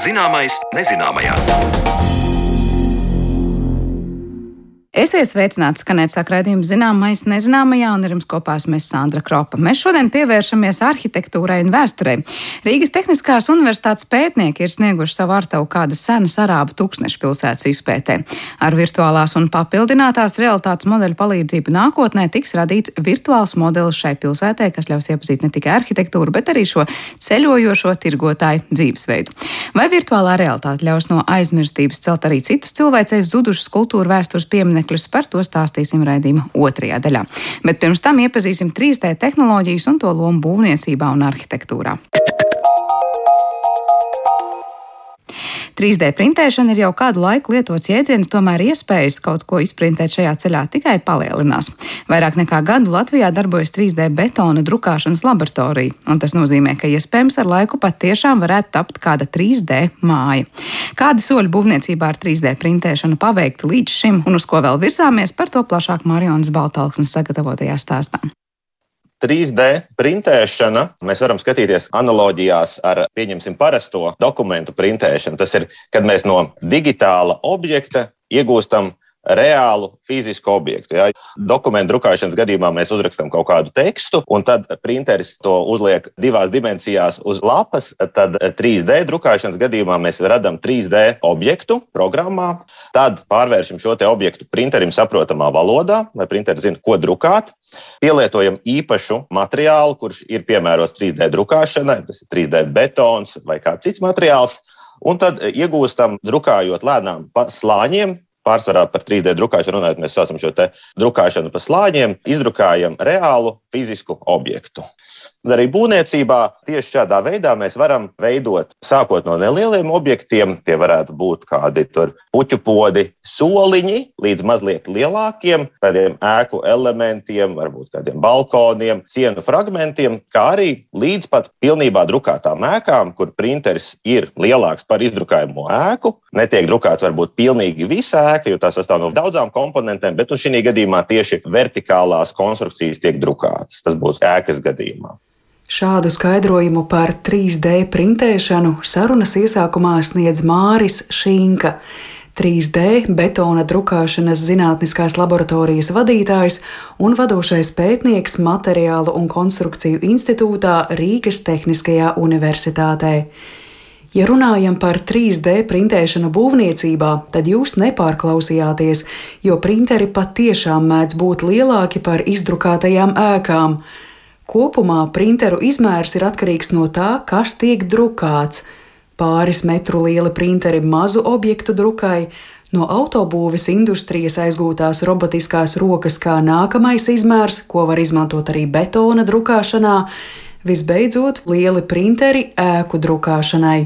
Zināmais nezināmajā. Esiet sveicināti skanēt sakrādījumu zināmais nezināmajā, un ar jums kopā mēs Sandra Kropa. Mēs šodien pievēršamies arhitektūrai un vēsturei. Rīgas Tehniskās universitātes pētnieki ir snieguši savu artavu kādas senas arābu tūkstnešu pilsētas izpētē. Ar virtuālās un papildinātās realitātes modeļu palīdzību nākotnē tiks radīts virtuāls modelis šai pilsētē, kas ļaus iepazīt ne tikai arhitektūru, bet arī šo ceļojošo tirgotāju dzīvesveidu. Vai virtuālā realitāte ļaus no aizmirstības celt arī citus cilvēcēs zudušus kultūra vēstures pieminekļus? Līdzekļus. Par to stāstīsim raidījuma otrajā daļā. Bet pirms tam iepazīsim 3D tehnoloģijas un to lomu būvniecībā un arhitektūrā. 3D printēšana ir jau kādu laiku lietots jēdziens, tomēr iespējas kaut ko izprintēt šajā ceļā tikai palielinās. Vairāk nekā gadu Latvijā darbojas 3D betona drukāšanas laboratorija, un tas nozīmē, ka iespējams ar laiku pat tiešām varētu tapt kāda 3D māja. Kādi soļi būvniecībā ar 3D printēšanu paveikti līdz šim, un uz ko vēl virzāmies, par to plašāk Marijas Baltalksnes sagatavotajā stāstā. 3D printēšana, mēs varam skatīties analoģijās ar, pieņemsim, parasto dokumentu printēšanu. Tas ir, kad mēs no digitāla objekta iegūstam reālu fizisku objektu. Ja. Dokumentu drukāšanas gadījumā mēs uzrakstām kaut kādu tekstu, un tad printeris to uzliek divās dimensijās uz lapas. Tad 3D drukāšanas gadījumā mēs radām 3D objektu programmā, tad pārvēršam šo objektu printerim saprotamā valodā, lai printeris zinātu, ko drukāt. Pielietojam īpašu materiālu, kurš ir piemērots 3D drukāšanai, tas ir 3D betons vai kāds cits materiāls. Un tad iegūstam, drukājot lēnām pa slāņiem, pārsvarā par 3D drukāšanu runājot, mēs saucam šo drukāšanu pa slāņiem, izdrukājam reālu fizisku objektu. Arī būvniecībā tieši šādā veidā mēs varam veidot, sākot no nelieliem objektiem, tie varētu būt kādi puķu podi, soliņi, līdz mazliet lielākiem, tādiem ēku elementiem, varbūt kādiem balkoniem, sienu fragmentiem, kā arī līdz pat pilnībā drukātām ēkām, kur printeris ir lielāks par izdrukājumu ēku. Netiek drukāts varbūt pilnīgi visa ēka, jo tā sastāv no daudzām komponentēm, bet nu, šī gadījumā tieši vertikālās konstrukcijas tiek drukātas. Tas būs ēkas gadījumā. Šādu skaidrojumu par 3D printēšanu sarunas iesākumā sniedz Māris Šīnka. 3D betona drukāšanas zinātniskās laboratorijas vadītājs un vadošais pētnieks Materiālu un konstrukciju institūtā Rīgas Tehniskajā universitātē. Ja runājam par 3D printēšanu būvniecībā, tad jūs nepārklausījāties, jo printeri patiešām mēdz būt lielāki par izdrukātajām ēkām. Kopumā printeru izmērs ir atkarīgs no tā, kas tiek drukāts. Pāris metru lieli printeri mazu objektu drukai, no autobūves industrijas aizgūtās robotiskās rokas kā nākamais izmērs, ko var izmantot arī betona drukāšanā, visbeidzot lieli printeri ēku drukāšanai.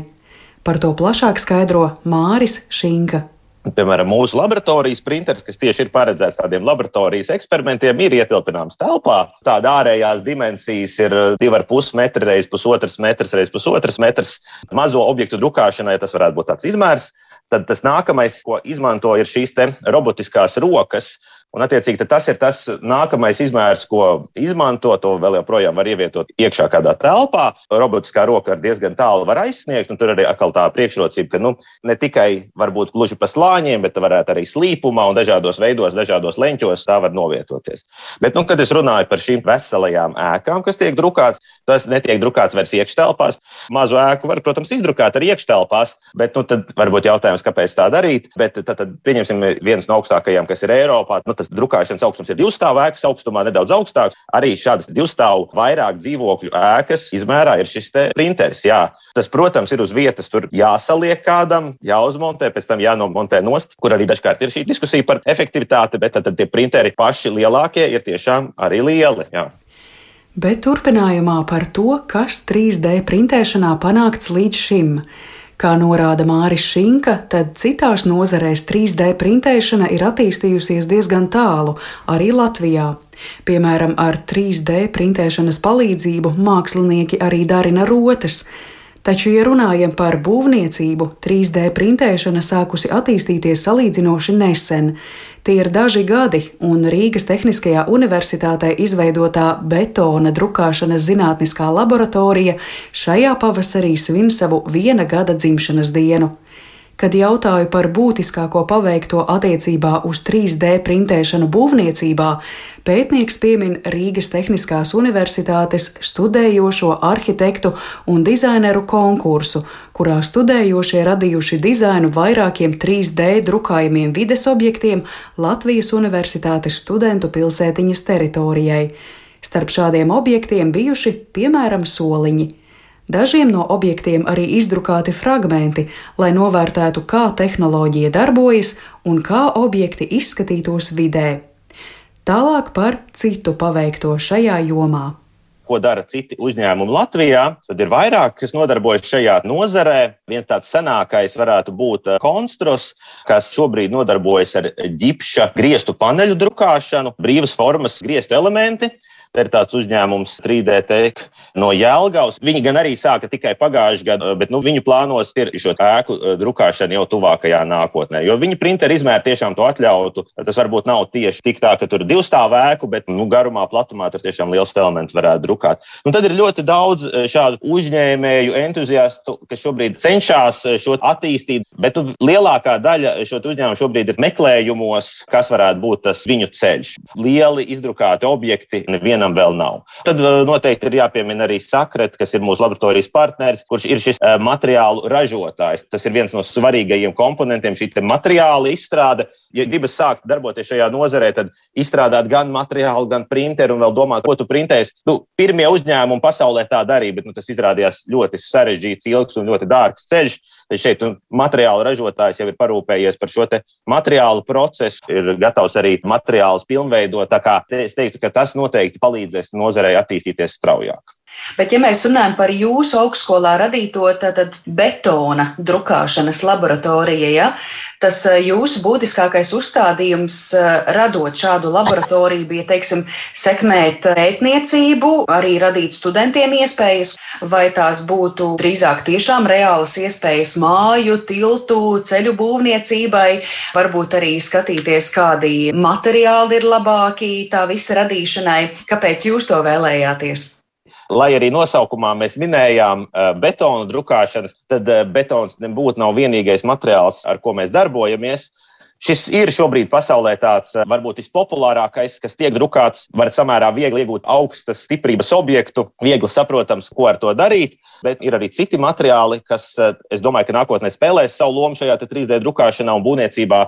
Par to plašāk skaidro Māris Šinka. Piemēram, mūsu laboratorijas printeris, kas tieši ir paredzēts tādiem laboratorijas eksperimentiem, ir ietilpināms telpā. Tāda ārējās dimensijas ir 2,5 metri reizes pusotrs metrs reizes pusotrs metrs. Mazo objektu drukāšanai tas varētu būt tāds izmērs. Tad tas nākamais, ko izmanto, ir šīs robotiskās rokas, Un, attiecīgi, tas ir tas nākamais izmērs, ko izmanto. To vēl joprojām var ievietot iekšā kādā telpā. Robotiskā roka ar diezgan tālu var aizsniegt, un tur arī atkal tā priekšrocība, ka nu, ne tikai varbūt gluži pa slāņiem, bet varētu arī slīpumā un dažādos veidos, dažādos leņķos tā var novietoties. Bet, nu, kad es runāju par šīm veselajām ēkām, kas tiek drukāts, tas netiek drukāts vairs iekštelpās. Mazu ēku var, protams, izdrukāt arī iekštelpās, bet nu, tad varbūt jautājums, kāpēc tā darīt. Bet tad, tad pieņemsim viens no augstākajiem, kas ir Eiropā. Nu, tas drukāšanas augstums ir divstāvu ēkas augstumā, nedaudz augstāks. Arī šādas divstāvu vairāk dzīvokļu ēkas izmērā ir šis printeris. Jā. Tas, protams, ir uz vietas, tur jāsaliek kādam, jāuzmontē, pēc tam jānomontē nost, kur arī dažkārt ir šī diskusija par efektivitāti, bet tad, tad tie printeri paši lielākie ir tiešām arī lieli. Jā. Bet turpinājumā par to, kas 3D printēšanā panākts līdz šim. Kā norāda Māris Šinka, tad citās nozarēs 3D printēšana ir attīstījusies diezgan tālu, arī Latvijā. Piemēram, ar 3D printēšanas palīdzību mākslinieki arī darina rotas. Taču, ja runājam par būvniecību, 3D printēšana sākusi attīstīties salīdzinoši nesen. Tie ir daži gadi, un Rīgas Tehniskajā universitātē izveidotā betona drukāšanas zinātniskā laboratorija šajā pavasarī svin savu viena gada dzimšanas dienu. Kad jautāju par būtiskāko paveikto attiecībā uz 3D printēšanu būvniecībā, pētnieks piemin Rīgas Tehniskās Universitātes studējošo arhitektu un dizaineru konkursu, kurā studējošie radījuši dizainu vairākiem 3D drukājumiem vides objektiem Latvijas Universitātes studentu pilsētiņas teritorijai. Starp šādiem objektiem bijuši piemēram soliņi. Dažiem no objektiem arī izdrukāti fragmenti, lai novērtētu, kā tehnoloģija darbojas un kā objekti izskatītos vidē. Tālāk par citu paveikto šajā jomā ko dara citi uzņēmumi Latvijā. Tad ir vairāk, kas nodarbojas šajā nozarē. Viens tāds senākais varētu būt Konstros, kas šobrīd nodarbojas ar ģipša griestu paneļu drukāšanu, brīvas formas griestu elementi. Ir tāds uzņēmums 3D Tech no Jēlgavas. Viņi gan arī sāka tikai pagājušajā gadā, bet nu, viņu plānos ir šo ēku eh, drukāšana jau tuvākajā nākotnē. Jo viņa printeri izmēri tiešām to atļautu. Tas varbūt nav tieši tik tā, ka tur ir divu stāvu ēku, bet nu, garumā, platumā tur tiešām liels elements varētu drukāt. Un tad ir ļoti daudz eh, šādu uzņēmēju, entuziastu, kas šobrīd cenšas eh, šo attīstīt, bet nu, lielākā daļa šo uzņēmumu šobrīd ir meklējumos, kas varētu būt tas viņu ceļš. Lieli izdrukāti objekti nevienam vienam vēl nav. Tad uh, noteikti ir jāpiemina arī Sakret, kas ir mūsu laboratorijas partneris, kurš ir šis uh, materiālu ražotājs. Tas ir viens no svarīgajiem komponentiem, šī materiāla izstrāde. Ja gribas sākt darboties šajā nozarē, tad izstrādāt gan materiālu, gan printeru un vēl domāt, ko tu printēsi. Nu, pirmie uzņēmumi pasaulē tā darīja, bet nu, tas izrādījās ļoti sarežģīts, ilgs un ļoti dārgs ceļš. Tad šeit nu, materiālu ražotājs jau ir parūpējies par šo materiālu procesu, ir gatavs arī materiālus pilnveidot. Tā kā es teiktu, ka tas noteikti palīdzēs nozarei attīstīties straujāk. Bet, ja mēs runājam par jūsu augstskolā radīto tad, betona drukāšanas laboratoriju, ja, tas eh, jūsu būtiskākais uzstādījums eh, radot šādu laboratoriju bija, teiksim, sekmēt pētniecību, arī radīt studentiem iespējas, vai tās būtu drīzāk tiešām reālas iespējas māju, tiltu, ceļu būvniecībai, varbūt arī skatīties, kādi materiāli ir labāki tā visa radīšanai. Kāpēc jūs to vēlējāties? Lai arī nosaukumā mēs minējām eh, betonu drukāšanas, tad eh, betons nebūtu nav vienīgais materiāls, ar ko mēs darbojamies. Šis ir šobrīd pasaulē tāds eh, varbūt vispopulārākais, kas tiek drukāts. Var samērā viegli iegūt augstas stiprības objektu, viegli saprotams, ko ar to darīt. Bet ir arī citi materiāli, kas, es domāju, ka nākotnē spēlēs savu lomu šajā 3D drukāšanā un būvniecībā.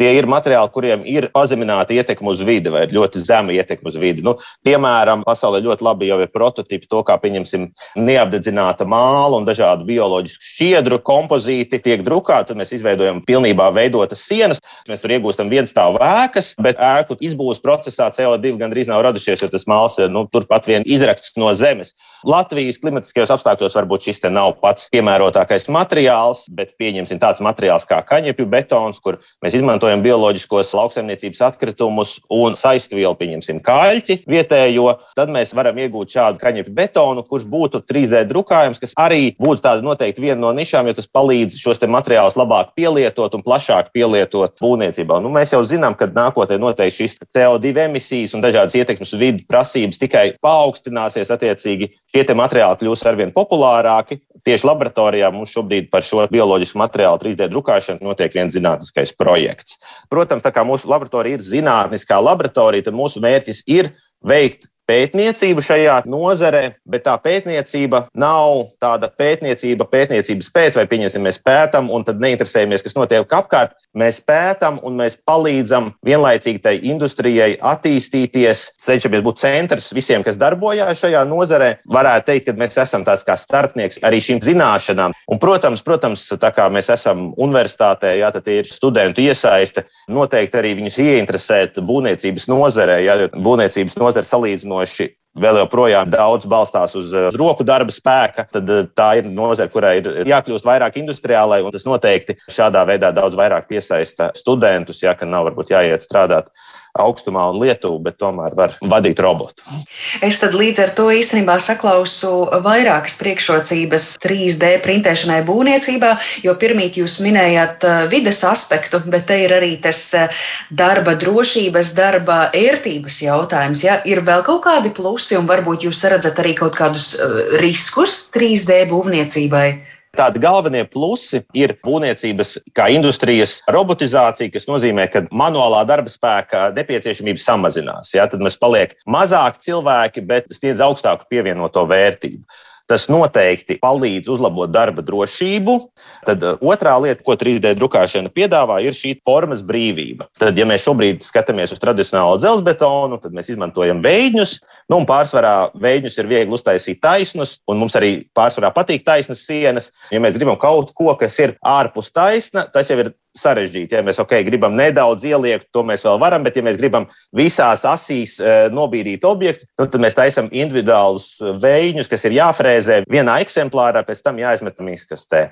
Tie ir materiāli, kuriem ir pazemināta ietekme uz vidi vai ļoti zema ietekme uz vidi. Nu, piemēram, pasaulē ļoti labi jau ir prototipi to, kā pieņemsim neapdedzināta māla un dažādu bioloģisku šķiedru kompozīti tiek drukāti. Mēs izveidojam pilnībā veidotas sienas. Mēs varam iegūstam viens stāvu ēkas, bet ēku izbūves procesā CO2 gandrīz nav radušies, jo tas māls ir nu, turpat vien izrakts no zemes. Latvijas klimatiskajos apstākļos varbūt šis nav pats piemērotākais materiāls, bet pieņemsim tāds materiāls kā kaņepju betons, kur mēs izmantojam bioloģiskos lauksaimniecības atkritumus un saistvielu, pieņemsim kāļķi vietējo. Tad mēs varam iegūt šādu kaņepju betonu, kurš būtu 3D drukājums, kas arī būtu tāda noteikti viena no nišām, jo tas palīdz šos materiālus labāk pielietot un plašāk pielietot būvniecībā. Nu, mēs jau zinām, ka nākotnē noteikti šīs CO2 emisijas un dažādas ietekmes uz vidi prasības tikai paaugstināsies attiecīgi Šie materiāli kļūs arvien populārāki. Tieši laboratorijā mums šobrīd par šo bioloģisku materiālu 3D drukāšanu notiek viens zinātniskais projekts. Protams, tā kā mūsu laboratorija ir zinātniskā laboratorija, tad mūsu mērķis ir veikt pētniecību šajā nozarē, bet tā pētniecība nav tāda pētniecība, pētniecības pēc, vai pieņemsim, mēs pētām un tad neinteresējamies, kas notiek apkārt. Mēs pētām un mēs palīdzam vienlaicīgi tai industrijai attīstīties, cenšamies būt centrs visiem, kas darbojās šajā nozarē. Varētu teikt, ka mēs esam tāds kā starpnieks arī šīm zināšanām. Un, protams, protams, tā kā mēs esam universitātē, jā, tad ir studentu iesaiste, noteikti arī viņus ieinteresēt būvniecības nozarē, ja būvniecības nozare salīdzinot salīdzinoši vēl joprojām daudz balstās uz uh, roku darba spēka, tad uh, tā ir nozare, kurai ir jākļūst vairāk industriālai, un tas noteikti šādā veidā daudz vairāk piesaista studentus, ja ka nav varbūt jāiet strādāt augstumā un Lietuvu, bet tomēr var vadīt robotu. Es tad līdz ar to īstenībā saklausu vairākas priekšrocības 3D printēšanai būvniecībā, jo pirmīt jūs minējāt uh, vides aspektu, bet te ir arī tas uh, darba drošības, darba ērtības jautājums. Ja? Ir vēl kaut kādi plusi un varbūt jūs redzat arī kaut kādus uh, riskus 3D būvniecībai? Tādi galvenie plusi ir būvniecības kā industrijas robotizācija, kas nozīmē, ka manuālā darba spēka nepieciešamība samazinās. Ja? Tad mēs paliek mazāk cilvēki, bet sniedz augstāku pievienoto vērtību. Tas noteikti palīdz uzlabot darba drošību. Tad uh, otrā lieta, ko 3D drukāšana piedāvā, ir šī formas brīvība. Tad, ja mēs šobrīd skatāmies uz tradicionālo dzelzbetonu, tad mēs izmantojam veidņus. Nu, pārsvarā veidņus ir viegli uztaisīt taisnus, un mums arī pārsvarā patīk taisnas sienas. Ja mēs gribam kaut ko, kas ir ārpus taisna, tas jau ir sarežģīti. Ja mēs okay, gribam nedaudz ieliekt, to mēs vēl varam, bet, ja mēs gribam visās asīs e, nobīdīt objektu, nu, tad mēs taisām individuālus e, veidus, kas ir jāfrēzē vienā eksemplārā, pēc tam jāizmetam izkastē.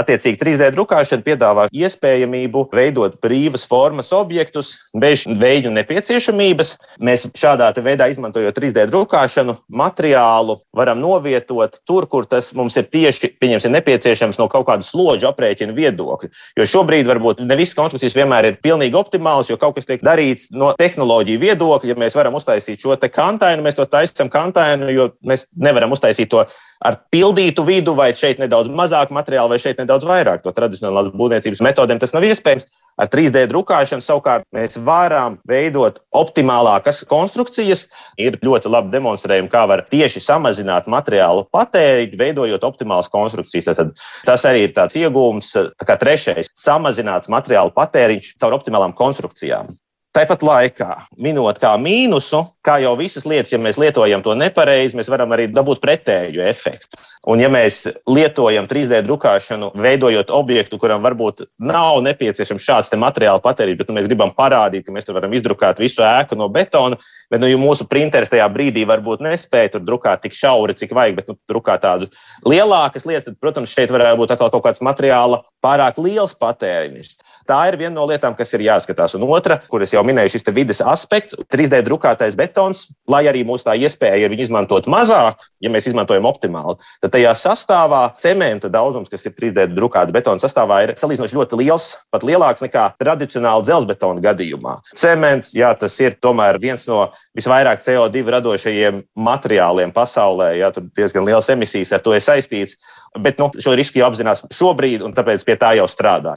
Attiecīgi, 3D drukāšana piedāvā iespējamību veidot brīvas formas objektus bez veidu nepieciešamības. Mēs šādā veidā, izmantojot 3D drukāšanu, materiālu varam novietot tur, kur tas mums ir tieši nepieciešams no kaut kāda slodža aprēķina viedokļa. Jo šobrīd var varbūt ne visas konstrukcijas vienmēr ir pilnīgi optimālas, jo kaut kas tiek darīts no tehnoloģiju viedokļa. Ja mēs varam uztaisīt šo kantainu, mēs to taisām kantainu, jo mēs nevaram uztaisīt to ar pildītu vidu, vai šeit nedaudz mazāk materiāla, vai šeit nedaudz vairāk. To tradicionālās būvniecības metodēm tas nav iespējams. Ar 3D drukāšanu savukārt mēs varam veidot optimālākas konstrukcijas. Ir ļoti labi demonstrējumi, kā var tieši samazināt materiālu patēriņu, veidojot optimālas konstrukcijas. Tad tas arī ir tāds iegūms, tā kā trešais - samazināts materiālu patēriņš caur optimālām konstrukcijām. Tāpat laikā, minot kā mīnusu, kā jau visas lietas, ja mēs lietojam to nepareizi, mēs varam arī dabūt pretēju efektu. Un, ja mēs lietojam 3D drukāšanu, veidojot objektu, kuram varbūt nav nepieciešams šāds materiāla patēriņš, bet nu, mēs gribam parādīt, ka mēs tur varam izdrukāt visu ēku no betona, bet nu, mūsu printeris tajā brīdī varbūt nespēja tur drukāt tik šauri, cik vajag, bet nu, drukāt tādu lielākas lietas, tad, protams, šeit varētu būt kaut kāds materiāla pārāk liels patēriņš. Tā ir viena no lietām, kas ir jāskatās. Un otra, kuras jau minēju, šis vidas aspekts, 3D drukātais betons, lai arī mūsu tā iespēja ir viņu izmantot mazāk, ja mēs izmantojam optimāli, tad tajā sastāvā cementa daudzums, kas ir 3D drukāta betona sastāvā, ir salīdzinoši ļoti liels, pat lielāks nekā tradicionāla dzelzbetona gadījumā. Cements, jā, tas ir tomēr viens no visvairāk CO2 radošajiem materiāliem pasaulē. Jā, tur diezgan liels emisijas ar to ir saistīts. Bet nu, šo risku jau apzinās šobrīd, un tāpēc pie tā jau strādā.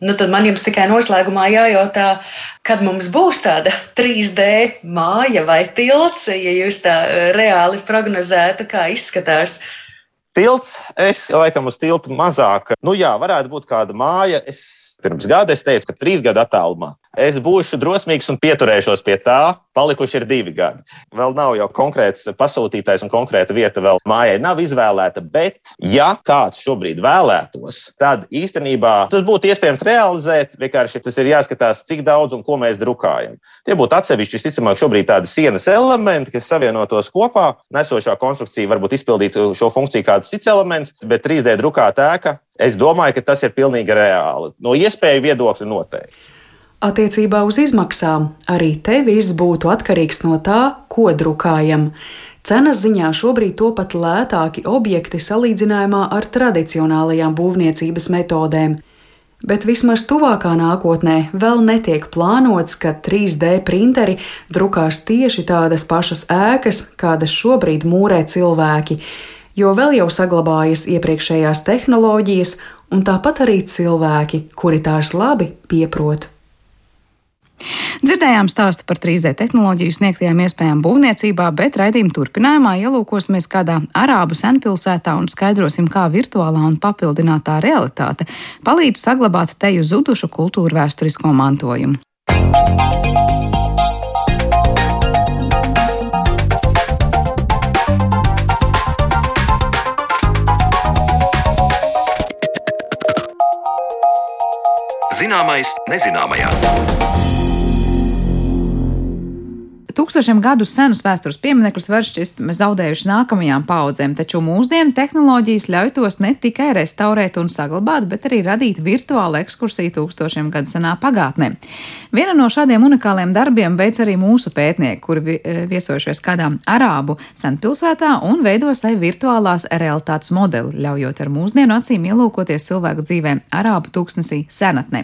Nu, tad man jums tikai noslēgumā jājautā, kad mums būs tāda 3D māja vai tilts, ja jūs tā eh, reāli prognozētu, kā izskatās. Tilts, es laikam uz tiltu mazāk. Nu jā, varētu būt kāda māja. Es pirms gada es teicu, ka trīs gadu attālumā es būšu drosmīgs un pieturēšos pie tā. Palikuši ir divi gadi. Vēl nav jau konkrēts pasūtītājs un konkrēta vieta vēl mājai nav izvēlēta. Bet, ja kāds šobrīd vēlētos, tad īstenībā tas būtu iespējams realizēt. Vienkārši tas ir jāskatās, cik daudz un ko mēs drukājam. Tie būtu atsevišķi, visticamāk, šobrīd tādi sienas elementi, kas savienotos kopā. Nesošā konstrukcija varbūt izpildītu šo funkciju kāds cits elements, bet 3D drukāta ēka. Es domāju, ka tas ir pilnīgi reāli. No iespēju viedokļa noteikti. Attiecībā uz izmaksām arī te viss būtu atkarīgs no tā, ko drukājam. Cenas ziņā šobrīd topat lētāki objekti salīdzinājumā ar tradicionālajām būvniecības metodēm. Bet vismaz tuvākā nākotnē vēl netiek plānots, ka 3D printeri drukās tieši tādas pašas ēkas, kādas šobrīd mūrē cilvēki, jo vēl jau saglabājas iepriekšējās tehnoloģijas, un tāpat arī cilvēki, kuri tās labi pieprot. Dzirdējām stāstu par 3D tehnoloģiju sniegtajām iespējām būvniecībā, bet raidījuma turpinājumā ielūkosimies kādā arābu senpilsētā un skaidrosim, kā virtuālā un papildinātā realitāte palīdz saglabāt teju zudušu kultūru vēsturisko mantojumu. Zināmais nezināmajā. Tūkstošiem gadu senus vēstures pieminekļus var šķist zaudējuši nākamajām paudzēm, taču mūsdienu tehnoloģijas ļauj tos ne tikai restaurēt un saglabāt, bet arī radīt virtuālu ekskursiju tūkstošiem gadu senā pagātnē. Viena no šādiem unikāliem darbiem veids arī mūsu pētnieki, kuri e, viesojušies kādā arābu senpilsētā un veidos tai virtuālās realitātes modeli, ļaujot ar mūsdienu acīm ielūkoties cilvēku dzīvē arābu tūkstnesī senatnē.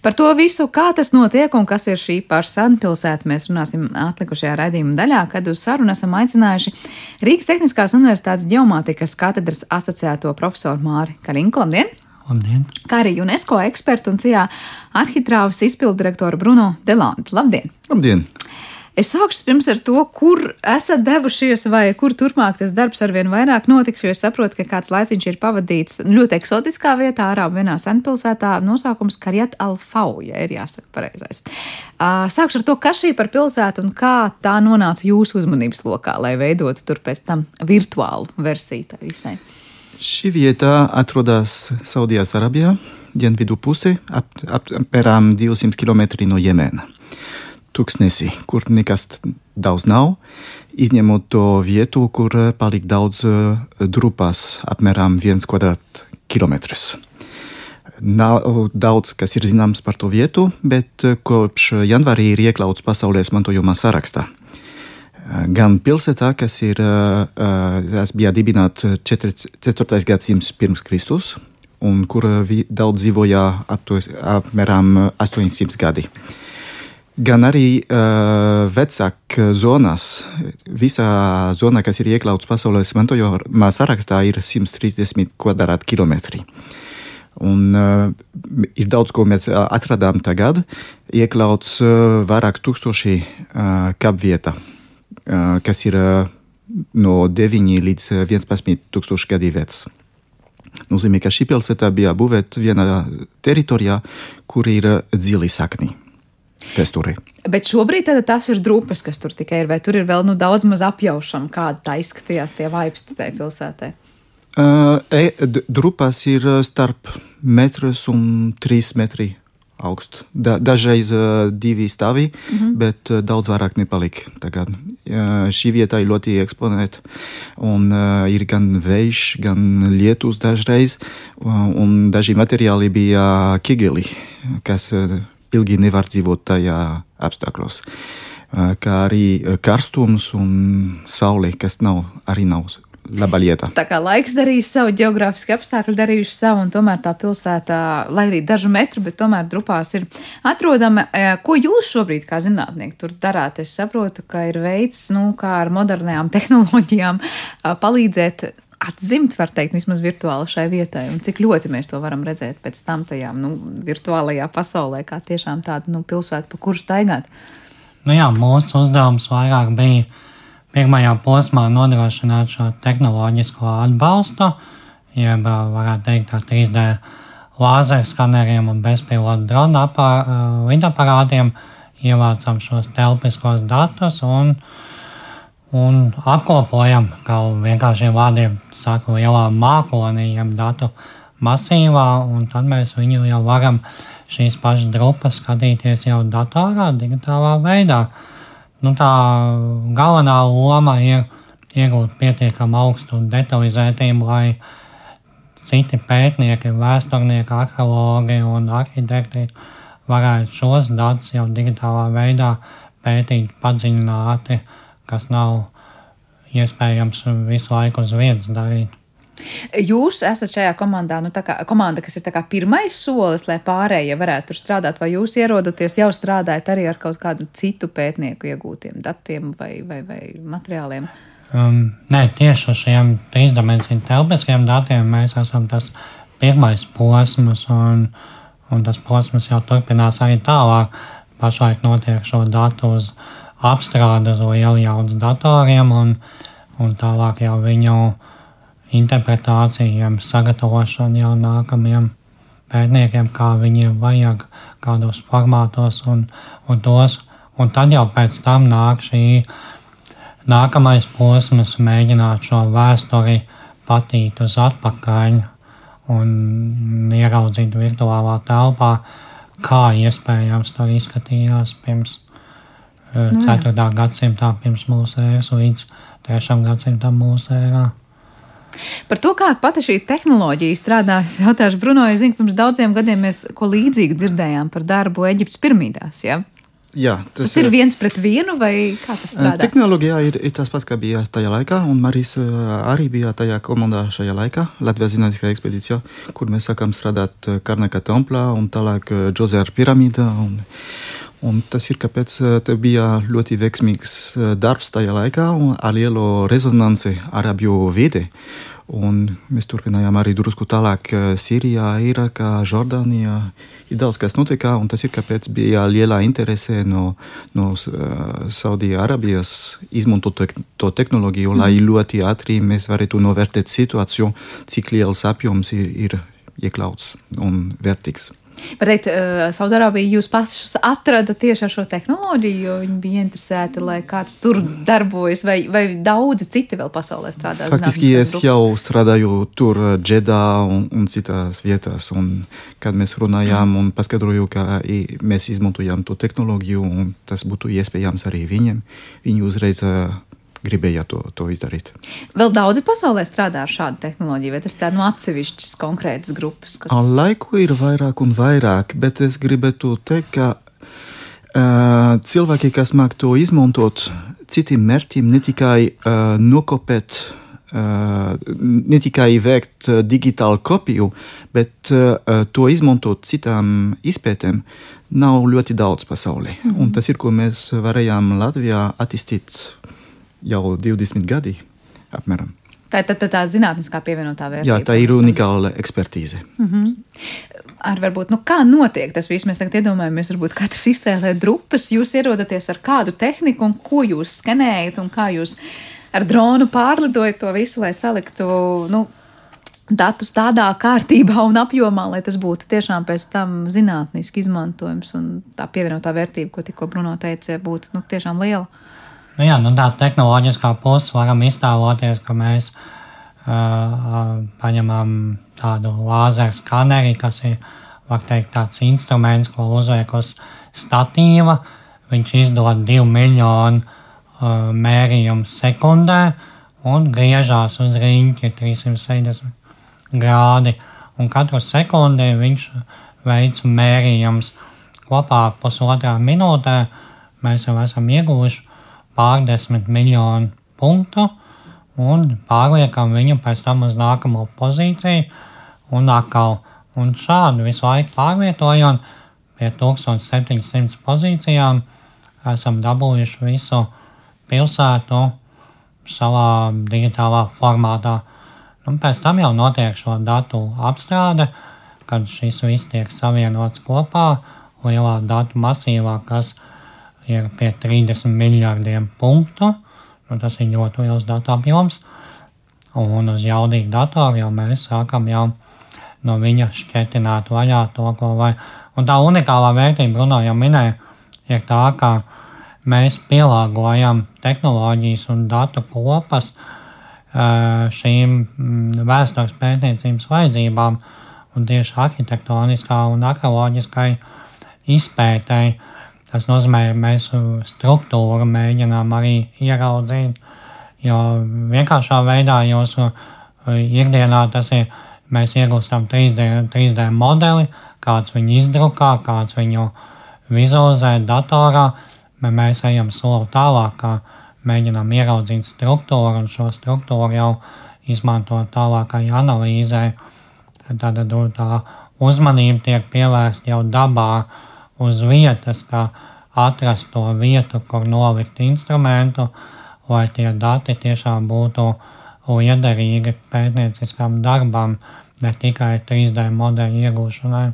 Par to visu, kā tas notiek un kas ir šī paša senpilsēta, mēs runāsim atlikušajā raidījuma daļā, kad uz sarunu esam aicinājuši Rīgas Tehniskās Universitātes ģeomātikas katedras asociēto profesoru Māri Karinku. Labdien! Labdien! Kā arī UNESCO ekspertu un cijā arhitrāvas izpildirektoru Bruno Delantu. Labdien! Labdien! Es sākšu pirms ar to, kur esat devušies, vai kur turpmāk tas darbs ar vien vairāk notiks, jo es saprotu, ka kāds laiciņš ir pavadīts ļoti eksotiskā vietā, ārā vienā senpilsētā, nosaukums Karjat Alfau, ja ir jāsaka pareizais. Sākšu ar to, kas šī par pilsētu un kā tā nonāca jūsu uzmanības lokā, lai veidotu tur pēc tam virtuālu versiju visai. Šī vieta atrodas Saudijas Arābijā, dienvidu pusē, ap, apmēram 200 km no Jemena tūkstnesī, kur nekas daudz nav, izņemot to vietu, kur palika daudz drupas, apmēram viens kvadrātkilometrs. Nav daudz, kas ir zināms par to vietu, bet kopš janvārī ir iekļauts pasaules mantojuma sarakstā. Gan pilsētā, kas ir, tas bija dibināta 4. gadsimts pirms Kristus, un kur daudz dzīvoja apmēram 800 gadi gan arī uh, vecākās zonās. Visā zonā, kas ir iekļauts pasaules mantojumā sarakstā, ir 130 kvadrātkilometri. Un uh, ir daudz, ko mēs atradām tagad. Iekļauts uh, vairāk tūkstoši uh, kapvieta, uh, kas ir uh, no 9 līdz 11 tūkstoši gadi vecs. Nozīmē, ka šī pilsēta bija būvēta vienā teritorijā, kur ir dziļi sakni kas tur ir. Bet šobrīd tas ir drupas, kas tur tikai ir, vai tur ir vēl nu, daudz maz apjaušana, kāda tā izskatījās tie vaipsti tajā pilsētā? Uh, e, drupas ir starp metrs un trīs metri augsts. Da, dažreiz uh, divi stāvi, mm -hmm. bet uh, daudz vairāk nepalika. Tagad. Uh, šī vieta ir ļoti eksponēta. Un, uh, ir gan vējš, gan lietus dažreiz, uh, un daži materiāli bija kigeli, kas uh, ilgi nevar dzīvot tajā apstākļos. Kā arī karstums un saule, kas nav, arī nav laba lieta. Tā kā laiks darījis savu, geogrāfiski apstākļi darījuši savu, un tomēr tā pilsēta, lai arī dažu metru, bet tomēr drupās ir atrodama. Ko jūs šobrīd, kā zinātnieki, tur darāt? Es saprotu, ka ir veids, nu, kā ar modernajām tehnoloģijām palīdzēt atzimt, var teikt, vismaz virtuāli šai vietai, un cik ļoti mēs to varam redzēt pēc tam tajā nu, virtuālajā pasaulē, kā tiešām tāda nu, pilsēta, pa kuru staigāt. Nu jā, mūsu uzdevums vairāk bija pirmajā posmā nodrošināt šo tehnoloģisko atbalstu, jeb varētu teikt ar 3D lāzeru skaneriem un bezpilotu drona lidaparātiem ievācam šos telpiskos datus un uh, un apkopojam, kā vienkāršiem vārdiem saka, lielā mākonī, jeb datu masīvā, un tad mēs viņu jau varam šīs pašas drupas skatīties jau datorā, digitālā veidā. Nu, tā galvenā loma ir iegūt pietiekami augstu detalizētību, lai citi pētnieki, vēsturnieki, arheologi un arhitekti varētu šos datus jau digitālā veidā pētīt padziļināti kas nav iespējams visu laiku uz vietas darīt. Jūs esat šajā komandā, nu, kā, komanda, kas ir pirmais solis, lai pārējie varētu tur strādāt, vai jūs ierodaties jau strādājat arī ar kaut kādu citu pētnieku iegūtiem datiem vai, vai, vai materiāliem? Um, nē, tieši ar šiem trīsdimensiju telpiskiem datiem mēs esam tas pirmais posms, un, un tas posms jau turpinās arī tālāk. Pašlaik notiek šo datu uz apstrāde uz lielu jaudas datoriem un, un tālāk jau viņu interpretācijām, sagatavošanu jau nākamajiem pētniekiem, kā viņiem vajag, kādos formātos un, un tos. Un tad jau pēc tam nāk šī nākamais posms, mēģināt šo vēsturi patīt uz atpakaļ un ieraudzīt virtuālā telpā, kā iespējams tur izskatījās pirms nu, 4. Jā. gadsimtā pirms mūsu ēras līdz 3. gadsimtam mūsu ērā. Par to, kā pati šī tehnoloģija strādā, es jautāšu Bruno, es zinu, pirms daudziem gadiem mēs ko līdzīgu dzirdējām par darbu Eģiptes piramīdās. Ja? Jā, tas, tas ir viens pret vienu, vai kā tas strādā? Tehnoloģijā ir, ir tas pats, kā bija tajā laikā, un Marijs arī bija tajā komandā šajā laikā, Latvijas zinātniskā ekspedīcijā, kur mēs sākām strādāt Karnaka templā un tālāk Džozēra piramīdā. Un, un tas ir, kāpēc te bija ļoti veiksmīgs darbs tajā laikā un ar lielu rezonanci arabju vide. Un mēs turpinājām arī drusku tālāk Sīrijā, Irākā, Jordānijā. Ir daudz kas notika, un tas ir kāpēc bija liela interese no, no uh, Saudijas izmantot te, to tehnoloģiju, mm. lai ļoti ātri mēs varētu novērtēt situāciju, cik liels apjoms ir, ir iekļauts un vērtīgs. Var teikt, uh, Saudārābija jūs pašus atrada tieši ar šo tehnoloģiju, jo viņi bija interesēti, lai kāds tur darbojas, vai, vai daudzi citi vēl pasaulē strādā? Faktiski es grupas? jau strādāju tur Džedā un, un citās vietās, un kad mēs runājām un paskaidroju, ka mēs izmantojam to tehnoloģiju, un tas būtu iespējams arī viņiem, viņi uzreiz uh, gribēja to, to izdarīt. Vēl daudzi pasaulē strādā ar šādu tehnoloģiju, vai tas ir no atsevišķas konkrētas grupas? Kas... Laiku ir vairāk un vairāk, bet es gribētu teikt, ka uh, cilvēki, kas māk to izmantot citiem mērķiem, ne tikai uh, nokopēt. Uh, ne tikai veikt uh, digitālu kopiju, bet uh, to izmantot citām izpētēm, nav ļoti daudz pasaulē. Mm -hmm. Un tas ir, ko mēs varējām Latvijā attīstīt jau 20 gadi apmēram. Tā ir tā, tā, tā zinātniskā pievienotā vērtība. Jā, tā ir unikāla ekspertīze. Mm -hmm. Ar varbūt, nu, kā notiek tas viss? Mēs tagad iedomājamies, varbūt katrs iztēlē drupas, jūs ierodaties ar kādu tehniku un ko jūs skenējat un kā jūs ar dronu pārlidojat to visu, lai saliktu, nu, datus tādā kārtībā un apjomā, lai tas būtu tiešām pēc tam zinātniski izmantojams un tā pievienotā vērtība, ko tikko Bruno teica, būtu nu, tiešām liela. Nu, jā, nu, tā tehnoloģiskā puse varam iztēloties, ka mēs uh, paņemam tādu lāzeru skaneri, kas ir teikt, tāds instruments, ko uzliek uz statīva. Viņš izdod 2 miljonu uh, mērījumu sekundē un griežās uz rīņķi 360 grādi. Un katru sekundi viņš veic mērījumus kopā pusotrā minūtē. Mēs jau esam ieguvuši pārdesmit miljonu punktu un pārliekam viņu pēc tam uz nākamo pozīciju un atkal. Un šādi visu laiku pārvietojot pie 1700 pozīcijām, esam dabūjuši visu pilsētu savā digitālā formātā. Un nu, pēc tam jau notiek šo datu apstrāde, kad šis viss tiek savienots kopā lielā datu masīvā, kas ir ir pie 30 miljardiem punktu. Nu, tas ir ļoti liels datu apjoms. Un uz jaudīgu datoru jau mēs sākam jau no viņa šķietināt vaļā to, ko vajag. Un tā unikālā vērtība, Bruno jau minēja, ir tā, ka mēs pielāgojam tehnoloģijas un datu kopas šīm mm, vēstures pētniecības vajadzībām un tieši arhitektoniskā un arheoloģiskai izpētēji Tas nozīmē, ka mēs struktūru mēģinām arī ieraudzīt. Jo vienkāršā veidā jūsu ikdienā tas ir, mēs iegūstam 3D, 3D modeli, kāds viņu izdrukā, kāds viņu vizualizē datorā, bet mēs ejam soli tālāk, kā mēģinām ieraudzīt struktūru un šo struktūru jau izmantot tālākai analīzē. Tad tā uzmanība tiek pievērsta jau dabā uz vietas, kā atrast to vietu, kur nolikt instrumentu, lai tie dati tiešām būtu liederīgi pētnieciskam darbam, ne tikai 3D modeļu iegūšanai.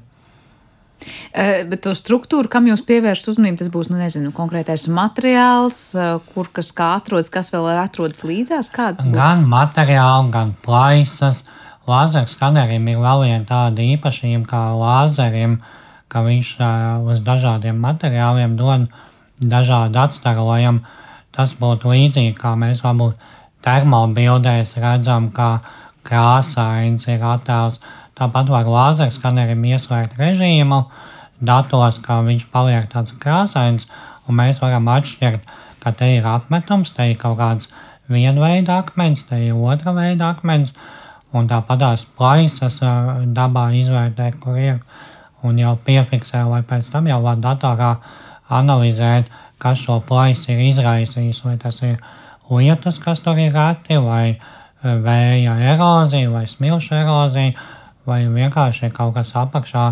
Uh, bet to struktūru, kam jūs pievēršat uzmanību, tas būs nu, nezinu, konkrētais materiāls, uh, kur kas atrodas, kas vēl atrodas līdzās. Gan materiāli, gan plaisas. Lāzeru skaneriem ir vēl viena tāda īpašība, kā lāzerim uh, ka viņš uz dažādiem materiāliem dod dažādu atstarojumu. Tas būtu līdzīgi, kā mēs varbūt termobildēs redzam, kā krāsains ir attēls. Tāpat var lāzerskanerim ieslēgt režīmu datos, kā viņš paliek tāds krāsains, un mēs varam atšķirt, ka te ir apmetums, te ir kaut kāds vienveida akmens, te ir otra veida akmens, un tāpat tās plaisas dabā izvērtē, kur ir, un jau piefiksē, vai pēc tam jau var datorā analizēt, kas šo plaisu ir izraisījis, vai tas ir lietus, kas tur ir reti, vai vēja erozija, vai smilšu erozija, vai vienkārši kaut kas apakšā,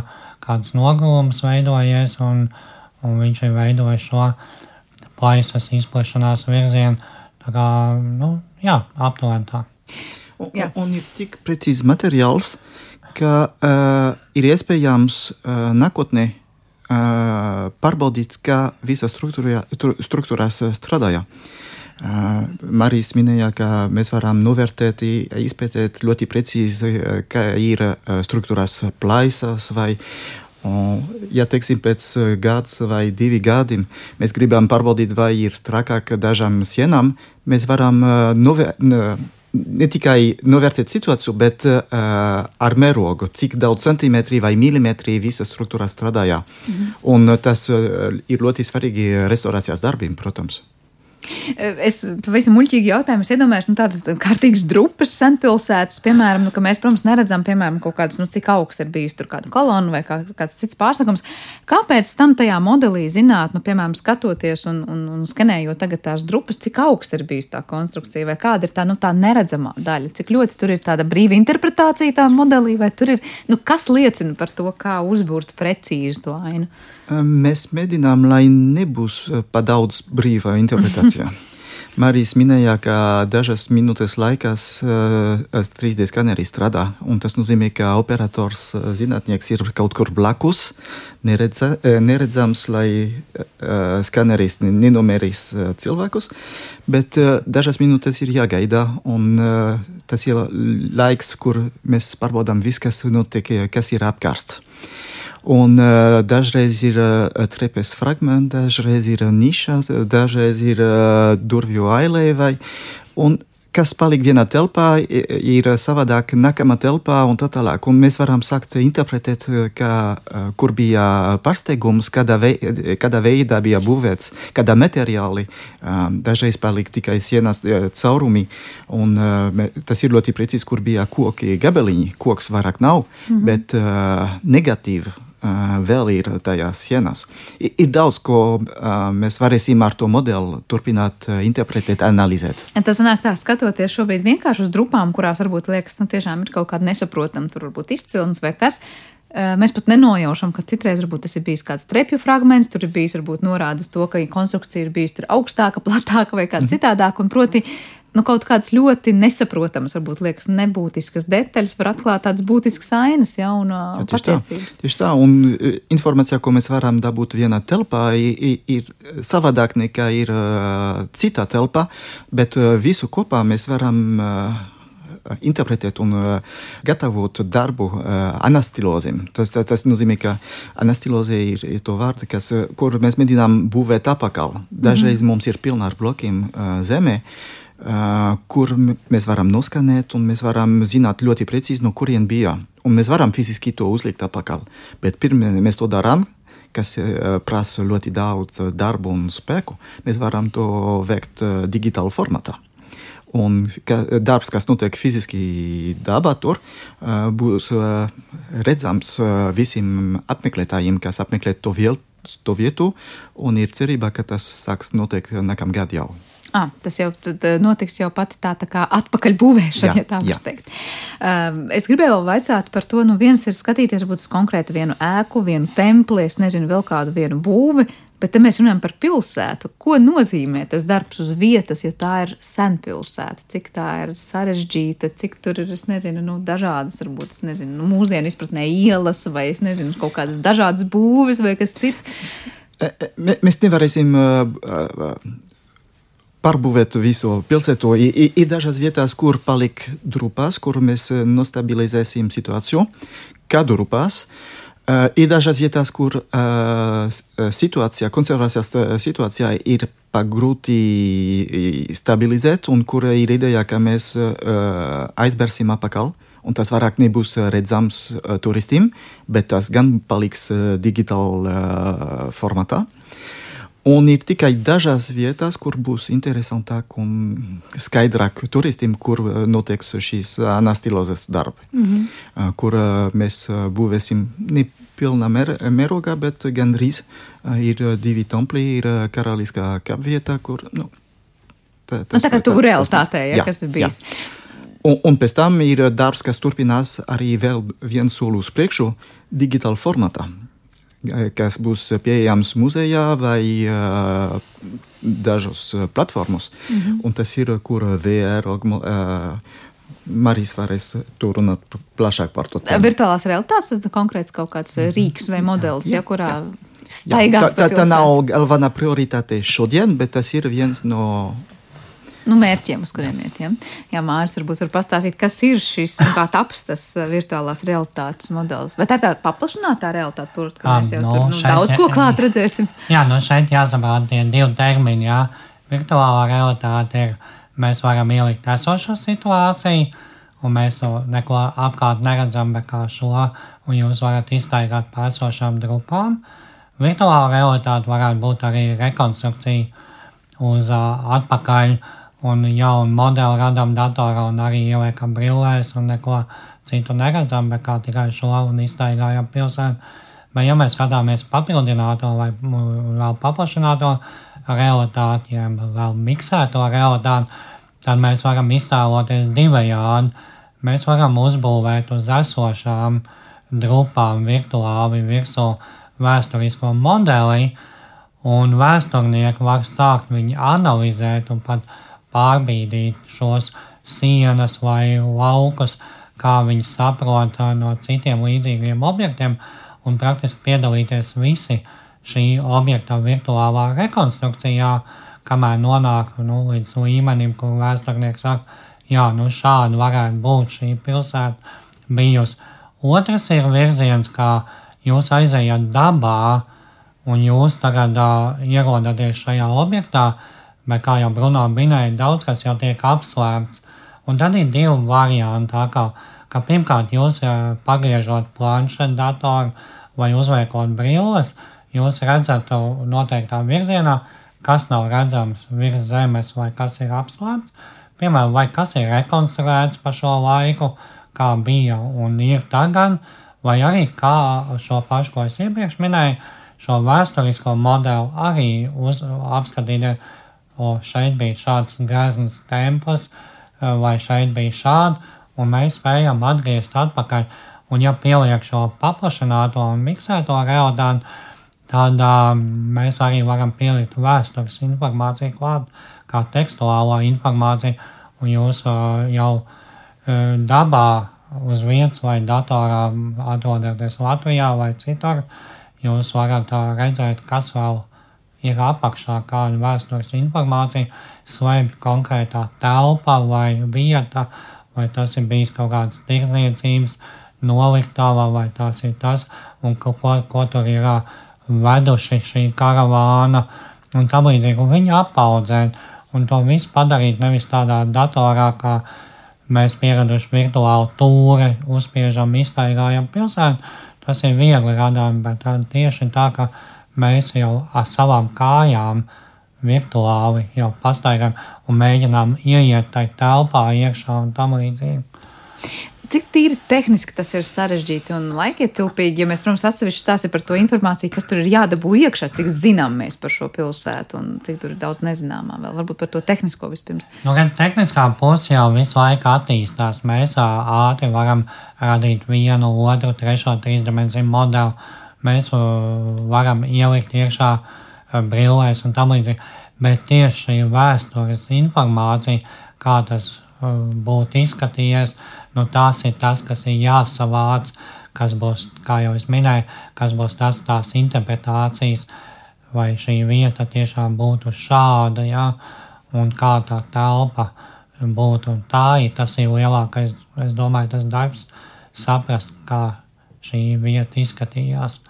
kāds nogulums veidojies, un, un viņš ir veidojis šo plaisas izplešanās virzienu. Tā kā, nu, jā, aptuveni tā. Un, jā. un ir tik precīzi materiāls, ka uh, ir iespējams uh, nākotnē uh, pārbaudīt, kā visas struktūrās strādāja. Uh, Marijas minēja, ka mēs varam novērtēt, izpētēt ļoti precīzi, kā ir struktūrās plaisas vai Un, ja teiksim, pēc gada vai divi gadi mēs gribam pārbaudīt, vai ir trakāk dažām sienām, mēs varam novērtēt ne tikai novērtēt situāciju, bet uh, ar mērogu, cik daudz centimetri vai milimetri visa struktūra strādāja. -hmm. Un tas uh, ir ļoti svarīgi restorācijas darbiem, protams. Es pavisam muļķīgi jautājumu, es iedomājos, nu, tādas kārtīgas drupas senpilsētas, piemēram, nu, ka mēs, protams, neredzam, piemēram, kaut kādas, nu, cik augsts ir bijis tur kāda kolona vai kā, kāds cits pārsakums. Kāpēc tam tajā modelī zināt, nu, piemēram, skatoties un, un, un skanējot tagad tās drupas, cik augsts ir bijis tā konstrukcija vai kāda ir tā, nu, tā neredzamā daļa, cik ļoti tur ir tāda brīva interpretācija tā modelī vai tur ir, nu, kas liecina par to, kā uzbūrt precīzi to ainu? Mēs mēģinām, lai nebūs pa daudz brīvā interpretācijā. Marijas minēja, ka dažas minūtes laikās uh, 3D skanerī strādā. Tas nozīmē, ka operators, zinātnieks ir kaut kur blakus, neredza, neredzams, lai uh, skaneris nenomērīs uh, cilvēkus. Bet uh, dažas minūtes ir jāgaida, un uh, tas ir laiks, kur mēs pārbaudām visu, kas notiek, kas ir apkārt. Un uh, dažreiz ir uh, trepes fragmenti, dažreiz ir nišas, dažreiz ir uh, durvju ailēvai. Un kas paliek vienā telpā, ir savādāk nākamā telpā un tā tālāk. Un mēs varam sākt interpretēt, ka, kur bija pārsteigums, kādā, vei, kādā veidā bija būvēts, kādā materiāli. Dažreiz paliek tikai sienas caurumi, un tas ir ļoti precīzi, kur bija koki gabaliņi. Koks vairāk nav, mm -hmm. bet negatīvi vēl ir tajās sienās. Ir daudz, ko mēs varēsim ar to modeli turpināt interpretēt, analizēt. Tas nāk tā, skatoties šobrīd vienkārši uz drupām, kurās varbūt liekas, nu tiešām ir kaut kāda nesaprotama, tur varbūt izcilns vai kas. Mēs pat nenojaušam, ka citreiz tas ir bijis kāds trepju fragments, tur ir bijis varbūt norādes to, ka konstrukcija ir bijusi augstāka, platāka vai kāda -hmm. citādāka. Un proti, nu, kaut kādas ļoti nesaprotamas, varbūt liekas, nebūtiskas detaļas var atklāt tādas būtiskas ainas, ja, un ja, tieši patiesības. Tā, tieši tā, un informācija, ko mēs varam dabūt vienā telpā, ir, ir savādāk nekā ir uh, citā telpā, bet uh, visu kopā mēs varam uh, interpretēt un uh, gatavot darbu uh, anastilozēm. Tas, tas, tas nozīmē, ka anastilozē ir, ir to vārdu, kas, kur mēs mēģinām būvēt apakaļ. Dažreiz mm -hmm. mums ir pilna ar blokiem uh, zemē. Uh, kur mēs varam noskanēt, un mēs varam zināt ļoti precīzi, no kurien bija. Un mēs varam fiziski to uzlikt apakaļ. Bet pirms mēs to darām, kas prasa ļoti daudz darba un spēku, mēs varam to veikt digitālā formātā. Un ka, darbs, kas notiek fiziski dabā, tur būs redzams visiem apmeklētājiem, kas apmeklē to, viel, to vietu, un ir cerība, ka tas sāks notiek nākamā gada jau. Ah, tas jau notiks jau pati tā, tā kā atpakaļ būvēšana, jā, ja tā var teikt. Um, es gribēju vēl vaicāt par to, nu viens ir skatīties varbūt uz konkrētu vienu ēku, vienu templi, es nezinu, vēl kādu vienu būvi, bet te mēs runājam par pilsētu. Ko nozīmē tas darbs uz vietas, ja tā ir senpilsēta? Cik tā ir sarežģīta, cik tur ir, es nezinu, nu, dažādas, varbūt, es nezinu, nu, mūsdienu izpratnē ielas vai, es nezinu, kaut kādas dažādas būvis vai kas cits. E, e, mēs nevarēsim pārbūvēt visu pilsētu. Ir, dažas vietas, kur paliek drupas, kur mēs nostabilizēsim situāciju, kā drupas. Uh, ir dažas vietas, kur situācija, konservācijas situācija ir pagrūti stabilizēt, un kur ir ideja, ka mēs aizbērsim apakaļ. Un tas vairāk nebūs redzams turistiem, bet tas gan paliks digitālā formātā. Un ir tikai dažās vietās, kur būs interesantāk un skaidrāk turistiem, kur notiek šīs anastilozes darbi. Mm -hmm. Kur mēs būvēsim ne pilnā mērogā, bet gandrīz ir divi templi, ir karaliskā kapvieta, kur. Nu, tā, tas, nu, tā kā tu realitātē, ja, jā, kas ir bijis. Jā. Un, un pēc tam ir darbs, kas turpinās arī vēl viens soli uz priekšu, digitālā formātā kas būs pieejams muzejā vai uh, dažos platformos. Mm -hmm. Un tas ir, kur VR uh, Marijas varēs tur runāt plašāk par to. Tēmu. Virtuālās realitātes ir konkrēts kaut kāds rīks vai modelis, jā, ja, kurā staigāt. Jā, tā, tā, tā nav galvenā prioritāte šodien, bet tas ir viens no nu, mērķiem, uz kuriem iet. Ja? Jā, Mārcis, varbūt var pastāstīt, kas ir šis un kā taps tas uh, virtuālās realitātes modelis. Vai tā ir tāda paplašinātā realitāte, kur mēs jau no, tur nu, šeit, daudz ko klāt redzēsim? Jā, nu šeit jāsaprot tie divi termini. Jā. Virtuālā realitāte ir, mēs varam ielikt esošo situāciju, un mēs to neko apkārt neredzam, bet kā šo, un jūs varat iztaigāt pa esošām grupām. Virtuālā realitāte varētu būt arī rekonstrukcija uz uh, atpakaļ un jaunu modeli radām datorā un arī ieliekam brillēs un neko citu neredzam, bet kā tikai šo un iztaigājam pilsētu. Bet, ja mēs skatāmies papildināto vai vēl paplašināto realitāti, ja vēl miksēto realitāti, tad mēs varam iztēloties divējādi. Mēs varam uzbūvēt uz esošām grupām virtuāli virsū vēsturisko modeli, un vēsturnieki var sākt viņu analizēt un pat pārbīdīt šos sienas vai laukus, kā viņi saprot no citiem līdzīgiem objektiem, un praktiski piedalīties visi šī objekta virtuālā rekonstrukcijā, kamēr nonāk nu, līdz līmenim, kur vēsturnieks saka, jā, nu šādi varētu būt šī pilsēta bijusi. Otrs ir virziens, kā jūs aizejat dabā, un jūs tagad uh, ierodaties šajā objektā, bet kā jau Bruno minēja, daudz kas jau tiek apslēpts. Un tad ir divi varianti. Kā, ka pirmkārt, jūs pagriežot planšetu datoru vai uzliekot brilles, jūs redzat noteiktā virzienā, kas nav redzams virs zemes vai kas ir apslēpts. Piemēram, vai kas ir rekonstruēts pa šo laiku, kā bija un ir tagad, vai arī kā šo pašu, ko es iepriekš minēju, šo vēsturisko modeli arī uz, apskatīt šeit bija šāds grazns templis, e, vai šeit bija šādi, un mēs spējam atgriezt atpakaļ. Un ja pieliek šo paplašināto un miksēto realitāti, tad uh, mēs arī varam pielikt vēstures informāciju klāt, kā tekstuālo informāciju, un jūs uh, jau uh, dabā uz vietas vai datorā atrodaties Latvijā vai citur, jūs varat uh, redzēt, kas vēl ir ir apakšā kāda vēstures informācija, slēpj konkrētā telpa vai vieta, vai tas ir bijis kaut kāds tirdzniecības noliktava, vai tas ir tas, un ko, ko tur ir veduši šī karavāna, un tā līdzīgi, un viņi apaudzēt, un to visu padarīt nevis tādā datorā, kā mēs pieraduši virtuālu tūri, uzspiežam, iztaigājam pilsētu, tas ir viegli radām, bet tieši tā, ka mēs jau ar savām kājām virtuāli jau pastaigājam un mēģinām ieiet tajā telpā iekšā un tam līdzīgi. Cik tīri tehniski tas ir sarežģīti un laikietilpīgi, ja mēs, protams, atsevišķi stāstām par to informāciju, kas tur ir jādabū iekšā, cik zinām mēs par šo pilsētu un cik tur ir daudz nezināmā vēl. Varbūt par to tehnisko vispirms. Nu, gan tehniskā puse jau visu laiku attīstās. Mēs ātri varam radīt vienu, otru, trešo, trīsdimensiju modeli mēs varam ielikt iekšā brillēs un tam līdzīgi. Bet tieši šī vēstures informācija, kā tas būtu izskatījies, nu, tas ir tas, kas ir jāsavāc, kas būs, kā jau es minēju, kas būs tas tās interpretācijas, vai šī vieta tiešām būtu šāda, ja, un kā tā telpa būtu. Un tā ir tas ir lielākais, es domāju, tas darbs saprast, kā šī vieta izskatījās.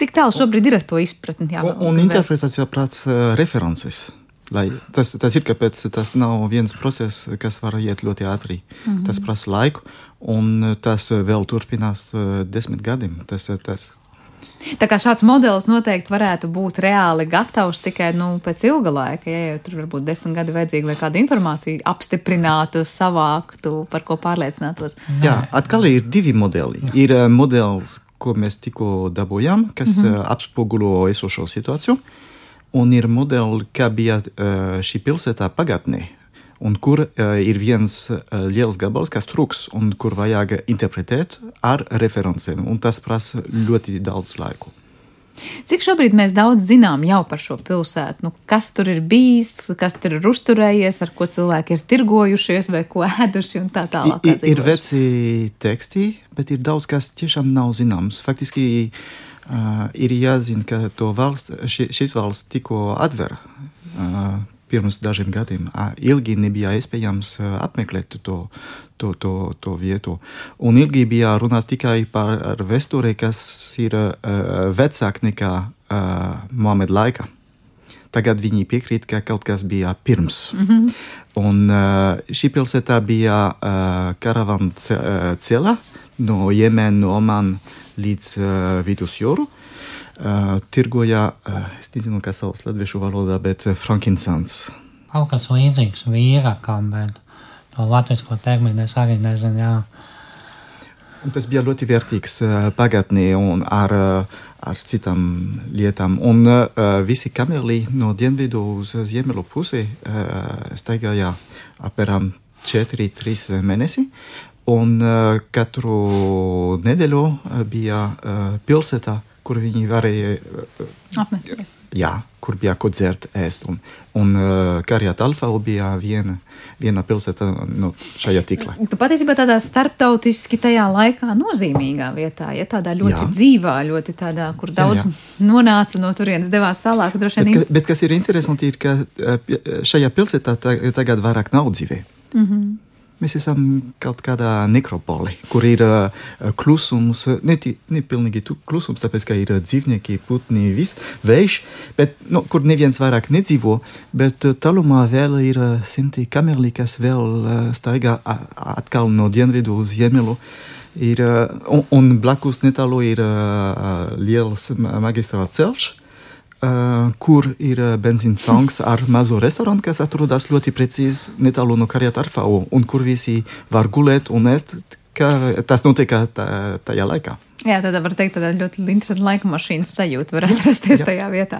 Cik tālu šobrīd ir ar to izpratni? Jā, un, un interpretācijā prāts uh, references. Lai, tas, tas ir kāpēc tas nav viens process, kas var iet ļoti ātri. Mm -hmm. Tas prasa laiku, un tas vēl turpinās uh, desmit gadiem. Tas, tas, Tā kā šāds modelis noteikti varētu būt reāli gatavs tikai nu, pēc ilga laika, ja jau tur varbūt desmit gadi vajadzīgi, lai kādu informāciju apstiprinātu, savāktu, par ko pārliecinātos. Jā, atkal ir divi modeli. Jā. Ir modelis, ko mēs tikko dabūjām, kas mm -hmm. uh, atspoguļo esošo situāciju, un ir modeli, kā bija šī pilsētā pagātnē un kur uh, ir viens liels gabals, kas trūks, un kur vajag interpretēt ar referencēm, un tas prasa ļoti daudz laiku. Cik šobrīd mēs daudz zinām jau par šo pilsētu? Nu, kas tur ir bijis, kas tur ir uzturējies, ar ko cilvēki ir tirgojušies vai ko ēduši un tā tālāk. Ir, ir veci teksti, bet ir daudz kas tiešām nav zināms. Faktiski uh, ir jāzina, ka valsts, ši, šis valsts tikko atver. Uh, pirms dažiem gadiem ilgi nebija iespējams apmeklēt to, to, to, to vietu. Un ilgi bija runāts tikai par vēsturi, kas ir uh, vecāka nekā uh, Mohameda laika. Tagad viņi piekrīt, ka kaut kas bija pirms. Mm -hmm. Un uh, šī pilsēta bija uh, karavāna ceļā no Jemenas, no Oman līdz uh, Vidusjūru. Uh, uh, tirgoja, uh, es nezinu, kā sauc latviešu valodā, bet uh, frankinsants. Kaut kas līdzīgs vīrakam, bet to latvisko terminu es arī nezinu. Jā. Un tas bija ļoti vērtīgs uh, pagātnē un ar, uh, ar citām lietām. Un uh, visi kameli no dienvidu uz ziemeļu pusi uh, staigāja apmēram 4-3 mēnesi. Un uh, katru nedēļu bija uh, pilsēta kur viņi varēja apmesties. Jā, kur bija ko dzert, ēst. Un, un uh, Karjāt Alfa bija viena, viena pilsēta nu, šajā tīklā. Tu patiesībā tādā starptautiski tajā laikā nozīmīgā vietā, ja tādā ļoti jā. dzīvā, ļoti tādā, kur daudz jā, jā. nonāca no turienes, devās tālāk. Bet, ka, bet kas ir interesanti, ir, ka šajā pilsētā tagad vairāk nav dzīvē. Mm -hmm. Mēs esam kaut kādā nekropolī, kur ir uh, klusums, ne, ne pilnīgi klusums, tāpēc, ka ir dzīvnieki, putni, viss vējš, bet nu, kur neviens vairāk nedzīvo, bet tālumā vēl ir simti kamerli, kas vēl uh, staigā atkal no dienvidu uz ziemeļu. Ir, un, un blakus netālu ir uh, liels magistrāts ceļš, Uh, kur ir benzīna tanks ar mazu restorānu, kas atrodas ļoti precīzi netālu no karjeras arfau, un kur visi var gulēt un ēst, kā tas notiek tajā laikā. Jā, tad var teikt, tāda ļoti interesanta laika mašīnas sajūta var atrasties tajā vietā.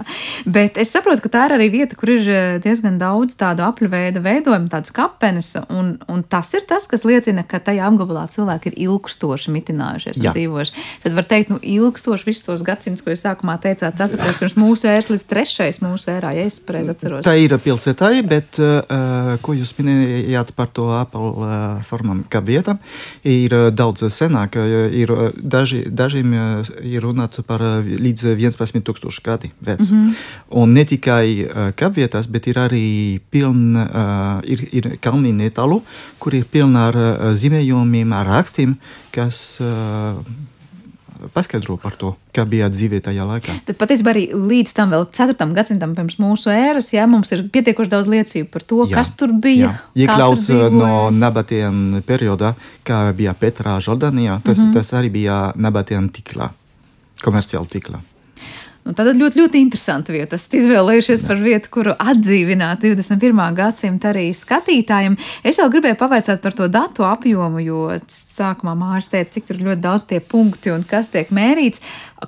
Bet es saprotu, ka tā ir arī vieta, kur ir eh, diezgan daudz tādu apļveida veidojumu, tādas kapenes, un, un tas ir tas, kas liecina, ka tajā apgabalā cilvēki ir ilgstoši mitinājušies un Jā. dzīvojuši. Tad var teikt, nu, ilgstoši visus tos gadsimtus, ko jūs sākumā teicāt, ceturtais pirms mūsu ēras līdz trešais mūsu ērā, ja es pareizi atceros. Tā ir pilsētāji, bet, uh, ko jūs minējāt par to Apple uh, formām kā vietam, ir daudz senāk, ir daži dažiem ir runāts par līdz 11,000 gadi veci. Mm -hmm. Un ne tikai kapvietās, bet ir arī pilna, ir, ir kalni netālu, kur ir pilna ar zīmējumiem, ar rakstiem, kas paskaidro par to, kā bija dzīve tajā laikā. Tad patiesībā arī līdz tam vēl 4. gadsimtam pirms mūsu ēras, jā, mums ir pietiekoši daudz liecību par to, jā, kas tur bija. Iekļauts uh, no nabatiem periodā, kā bija Petrā Žordanijā, tas, mm -hmm. tas arī bija nabatiem tiklā, komerciāli tiklā. Nu, tā ir ļoti, ļoti interesanta vieta. Esat izvēlējušies par vietu, kuru atdzīvināt 21. gadsimta arī skatītājiem. Es vēl gribēju pavaicāt par to datu apjomu, jo sākumā Mārcis teica, cik tur ļoti daudz tie punkti un kas tiek mērīts.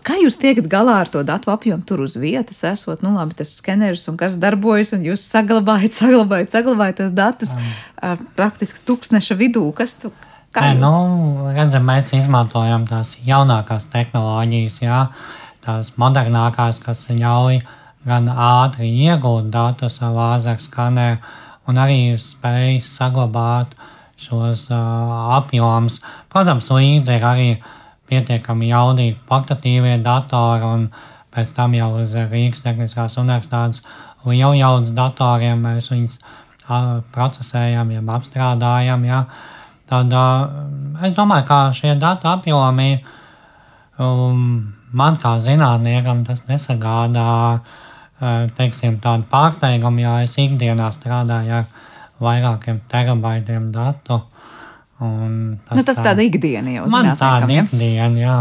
Kā jūs tiekat galā ar to datu apjomu tur uz vietas, esot, nu labi, tas skeneris un kas darbojas, un jūs saglabājat, saglabājat, saglabājat tos datus um. praktiski tūkstneša vidū? Kas tu? Kā Nē, nu, redzam, mēs izmantojam tās jaunākās tehnoloģijas, jā. Ja? Tās modernākās, kas ļauj gan ātri iegūt datus ar lāzeru skaneru, un arī spēj saglabāt šos uh, apjomus. Protams, līdzi ir arī pietiekami jaudīgi portatīvie datori, un pēc tam jau uz Rīgas Tehniskās universitātes lieljaudas datoriem mēs viņus uh, procesējam, jeb apstrādājam. Ja. Tad uh, es domāju, ka šie datu apjomi um, man kā zinātniekam tas nesagādā eh, teiksim, tādu pārsteigumu, jo es ikdienā strādāju ar vairākiem terabaitiem datu. Tas, nu, tas tā, tāda ikdiena jau ir. Man tāda ikdiena, jā.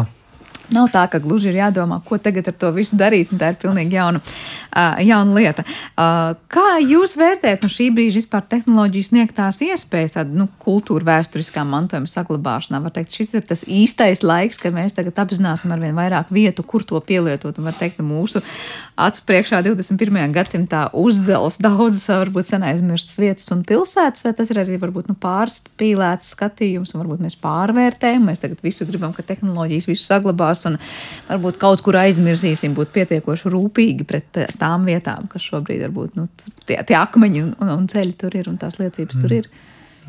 Nav tā, ka gluži ir jādomā, ko tagad ar to visu darīt, un tā ir pilnīgi jauna, uh, jauna lieta. Uh, kā jūs vērtējat no šī brīža vispār tehnoloģijas sniegtās iespējas, tādu nu, kultūra vēsturiskā mantojuma saglabāšanā? Var teikt, šis ir tas īstais laiks, kad mēs tagad apzināsim ar vien vairāk vietu, kur to pielietot, un var teikt, ka mūsu acu priekšā 21. gadsimtā uzzels daudzas varbūt sen aizmirstas vietas un pilsētas, vai tas ir arī varbūt nu, pārspīlēts skatījums, un varbūt mēs pārvērtējam, mēs tagad visu gribam, ka tehnoloģijas visu saglabā gribās, un varbūt kaut kur aizmirsīsim būt pietiekoši rūpīgi pret eh, tām vietām, kas šobrīd varbūt nu, tie, tie akmeņi un, un, un ceļi tur ir un tās liecības mm. tur ir.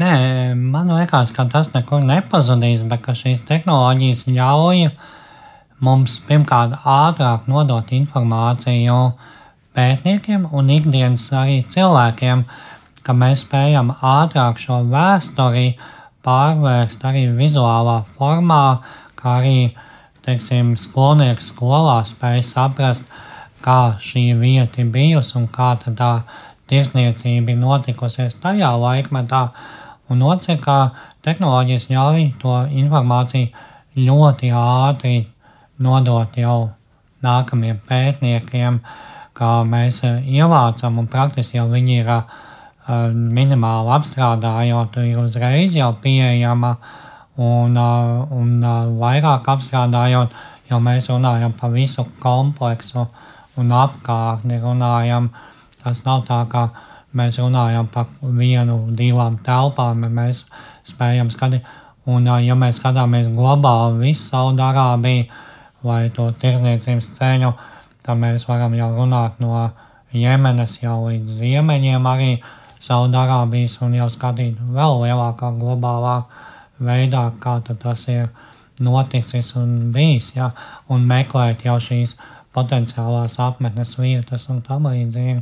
Nē, man liekas, ka tas nekur nepazudīs, bet ka šīs tehnoloģijas ļauj mums pirmkārt ātrāk nodot informāciju pētniekiem un ikdienas arī cilvēkiem, ka mēs spējam ātrāk šo vēsturi pārvērst arī vizuālā formā, kā arī teiksim, skolnieks skolā spēj saprast, kā šī vieta bijusi un kā tā tirsniecība ir notikusies tajā laikmetā. Un ka tehnoloģijas ļauj to informāciju ļoti ātri nodot jau nākamajiem pētniekiem, kā mēs ievācam, un praktiski jau viņi ir uh, minimāli apstrādājot, ir uzreiz jau pieejama un, un vairāk apstrādājot, jo mēs runājam par visu kompleksu un apkārtni runājam. Tas nav tā, ka mēs runājam par vienu, divām telpām, mēs spējam skatīt. Un, ja mēs skatāmies globāli visu Saudārābiju vai to tirzniecības ceļu, tad mēs varam jau runāt no Jemenas jau līdz ziemeņiem arī Saudārābijas un jau skatīt vēl lielākā globālā veidā, kā tas ir noticis un bijis, ja, un meklēt jau šīs potenciālās apmetnes vietas un tam līdzīgi.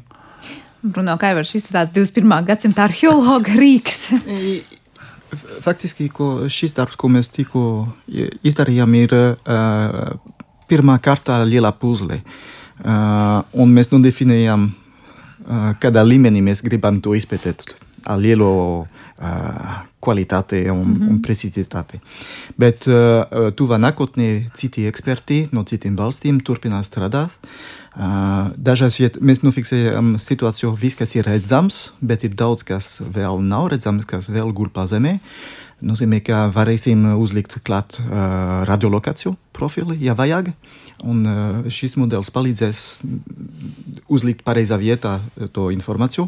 Bruno Kaivers, šis ir tāds 21. gadsimta arheologa rīks. Faktiski, ko šis darbs, ko mēs tikko izdarījām, ir uh, pirmā kārta liela puzle. Uh, un mēs nodefinējam, uh, kādā līmenī mēs gribam to izpētēt ar lielu uh, kvalitāti un, mm -hmm. un precizitāti. Bet uh, tuvā nākotnē citi eksperti no citiem valstīm turpinās strādāt. Uh, dažās vietās mēs nofiksējam situāciju, viss, kas ir redzams, bet ir daudz, kas vēl nav redzams, kas vēl gulpā zemē. Nozīmē, ka varēsim uzlikt klāt uh, radiolokāciju profili, ja vajag. Un uh, šis modelis palīdzēs uzlikt pareizā vietā to informāciju.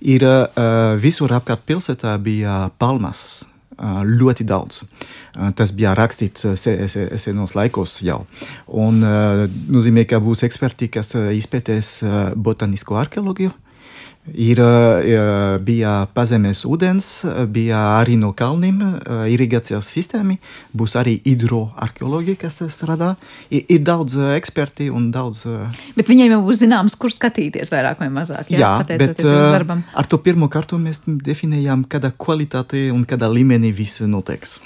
Ir uh, visur apkārt pilsētā bija palmas. Ļoti daudz. Tas bija rakstīts senos laikos jau. Un nozīmē, ka būs eksperti, kas izpētēs botanisko arheoloģiju, Ir, bija pazemes ūdens, bija arī no kalniem irigācijas sistēma, būs arī hidroarheoloģija, kas strādā. Ir, ir daudz eksperti un daudz. Bet viņiem jau būs zināms, kur skatīties vairāk vai mazāk. Jā, jā bet ar to pirmo kārtu mēs definējām, kāda kvalitāte un kādā līmenī viss notiks.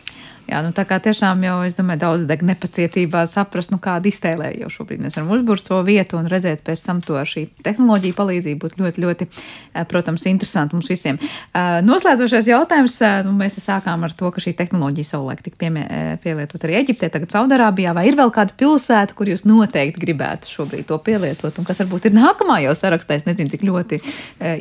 Jā, nu tā kā tiešām jau, es domāju, daudz deg nepacietībā saprast, nu kāda iztēlē jau šobrīd mēs varam uzbūrt to vietu un redzēt pēc tam to ar šī tehnoloģija palīdzību būtu ļoti, ļoti, eh, protams, interesanti mums visiem. Eh, noslēdzošais jautājums, eh, nu, mēs sākām ar to, ka šī tehnoloģija savulaik tika pielietot arī Eģiptē, tagad Saudārābijā, vai ir vēl kāda pilsēta, kur jūs noteikti gribētu šobrīd to pielietot, un kas varbūt ir nākamā jau sarakstā, es nezinu, cik ļoti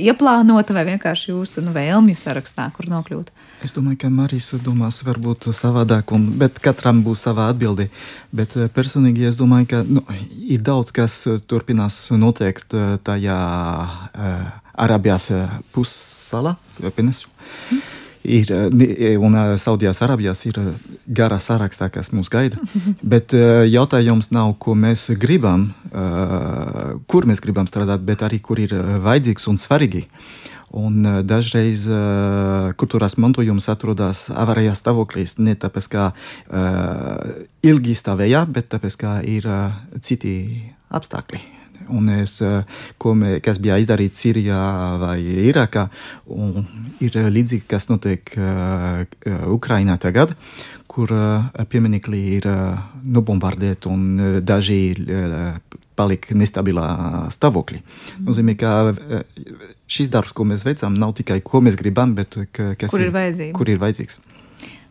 ieplānota vai vienkārši jūsu nu, vēlmju sarakstā, kur nokļūt. Es domāju, ka Marijas domās varbūt savādāk, un, bet katram būs sava atbilde. Bet eh, personīgi es domāju, ka nu, ir daudz kas eh, turpinās notiekt eh, tajā uh, Arābijas pussalā, Penesu. Mm. Ir, un Saudijās Arābijās ir gara sarakstā, kas mūs gaida. Bet jautājums nav, ko mēs gribam, kur mēs gribam strādāt, bet arī kur ir vajadzīgs un svarīgi. Un dažreiz uh, kultūras mantojums atrodas avarijā stāvoklī ne tāpēc, ka uh, ilgi stāvēja, bet tāpēc, ka ir uh, citi apstākļi. Un es, ko mē, kas bija izdarīts Sīrijā vai Irākā, ir līdzīgi, kas notiek uh, Ukrainā tagad, kur uh, pieminekļi ir uh, nobombardēti un daži palika nestabilā stāvoklī. Mm. Nozīmē, ka šis darbs, ko mēs veicam, nav tikai ko mēs gribam, bet ka, kas kur ir, ir, kur ir vajadzīgs.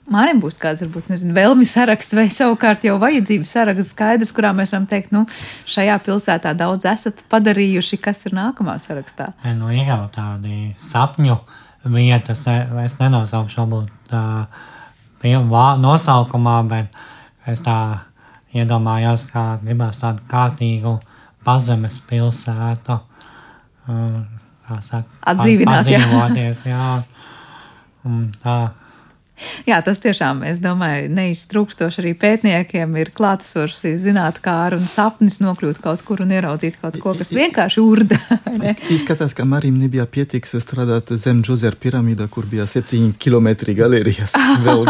Mārim būs kāds, varbūt, nezinu, vēlmi saraksts vai savukārt jau vajadzības saraksts skaidrs, kurā mēs varam teikt, nu, šajā pilsētā daudz esat padarījuši, kas ir nākamā sarakstā? Nu, ir jau tādi sapņu vietas, e, es nenosaukšu varbūt tā nosaukumā, bet es tā iedomājos, kā gribās tādu kārtīgu pazemes pilsētu. Kā saka, atdzīvināt, jā. jā. Un tā Jā, tas tiešām, es domāju, neiztrūkstoši arī pētniekiem ir klātesošs zināt, kā ar un sapnis nokļūt kaut kur un ieraudzīt kaut ko, kas vienkārši urda. Izskatās, ka Marim nebija pietiks strādāt zem Džozera piramīda, kur bija septiņi kilometri galerijas. Vēl...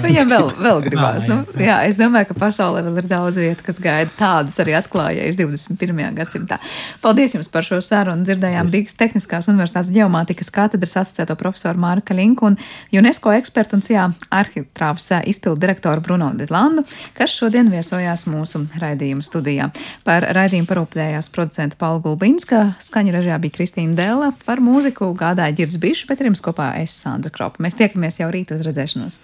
Viņam vēl, vēl gribās. nu, jā, es domāju, ka pasaulē vēl ir daudz vietu, kas gaida tādus arī atklājējus 21. gadsimtā. Paldies jums par šo sarunu. Dzirdējām Rīgas Tehniskās Universitātes ģeomātikas katedras asociēto profesoru Mārka Linku un UNESCO ekspertu un Francijā arhitrāvs izpildu direktoru Bruno Vidlandu, kas šodien viesojās mūsu raidījuma studijā. Par raidījumu parūpējās producenta Paula Gulbinska, skaņu režijā bija Kristīna Dēla, par mūziku gādāja Girds Bišs, bet ar jums kopā es Sandra Kropa. Mēs tiekamies jau rīt uz redzēšanos.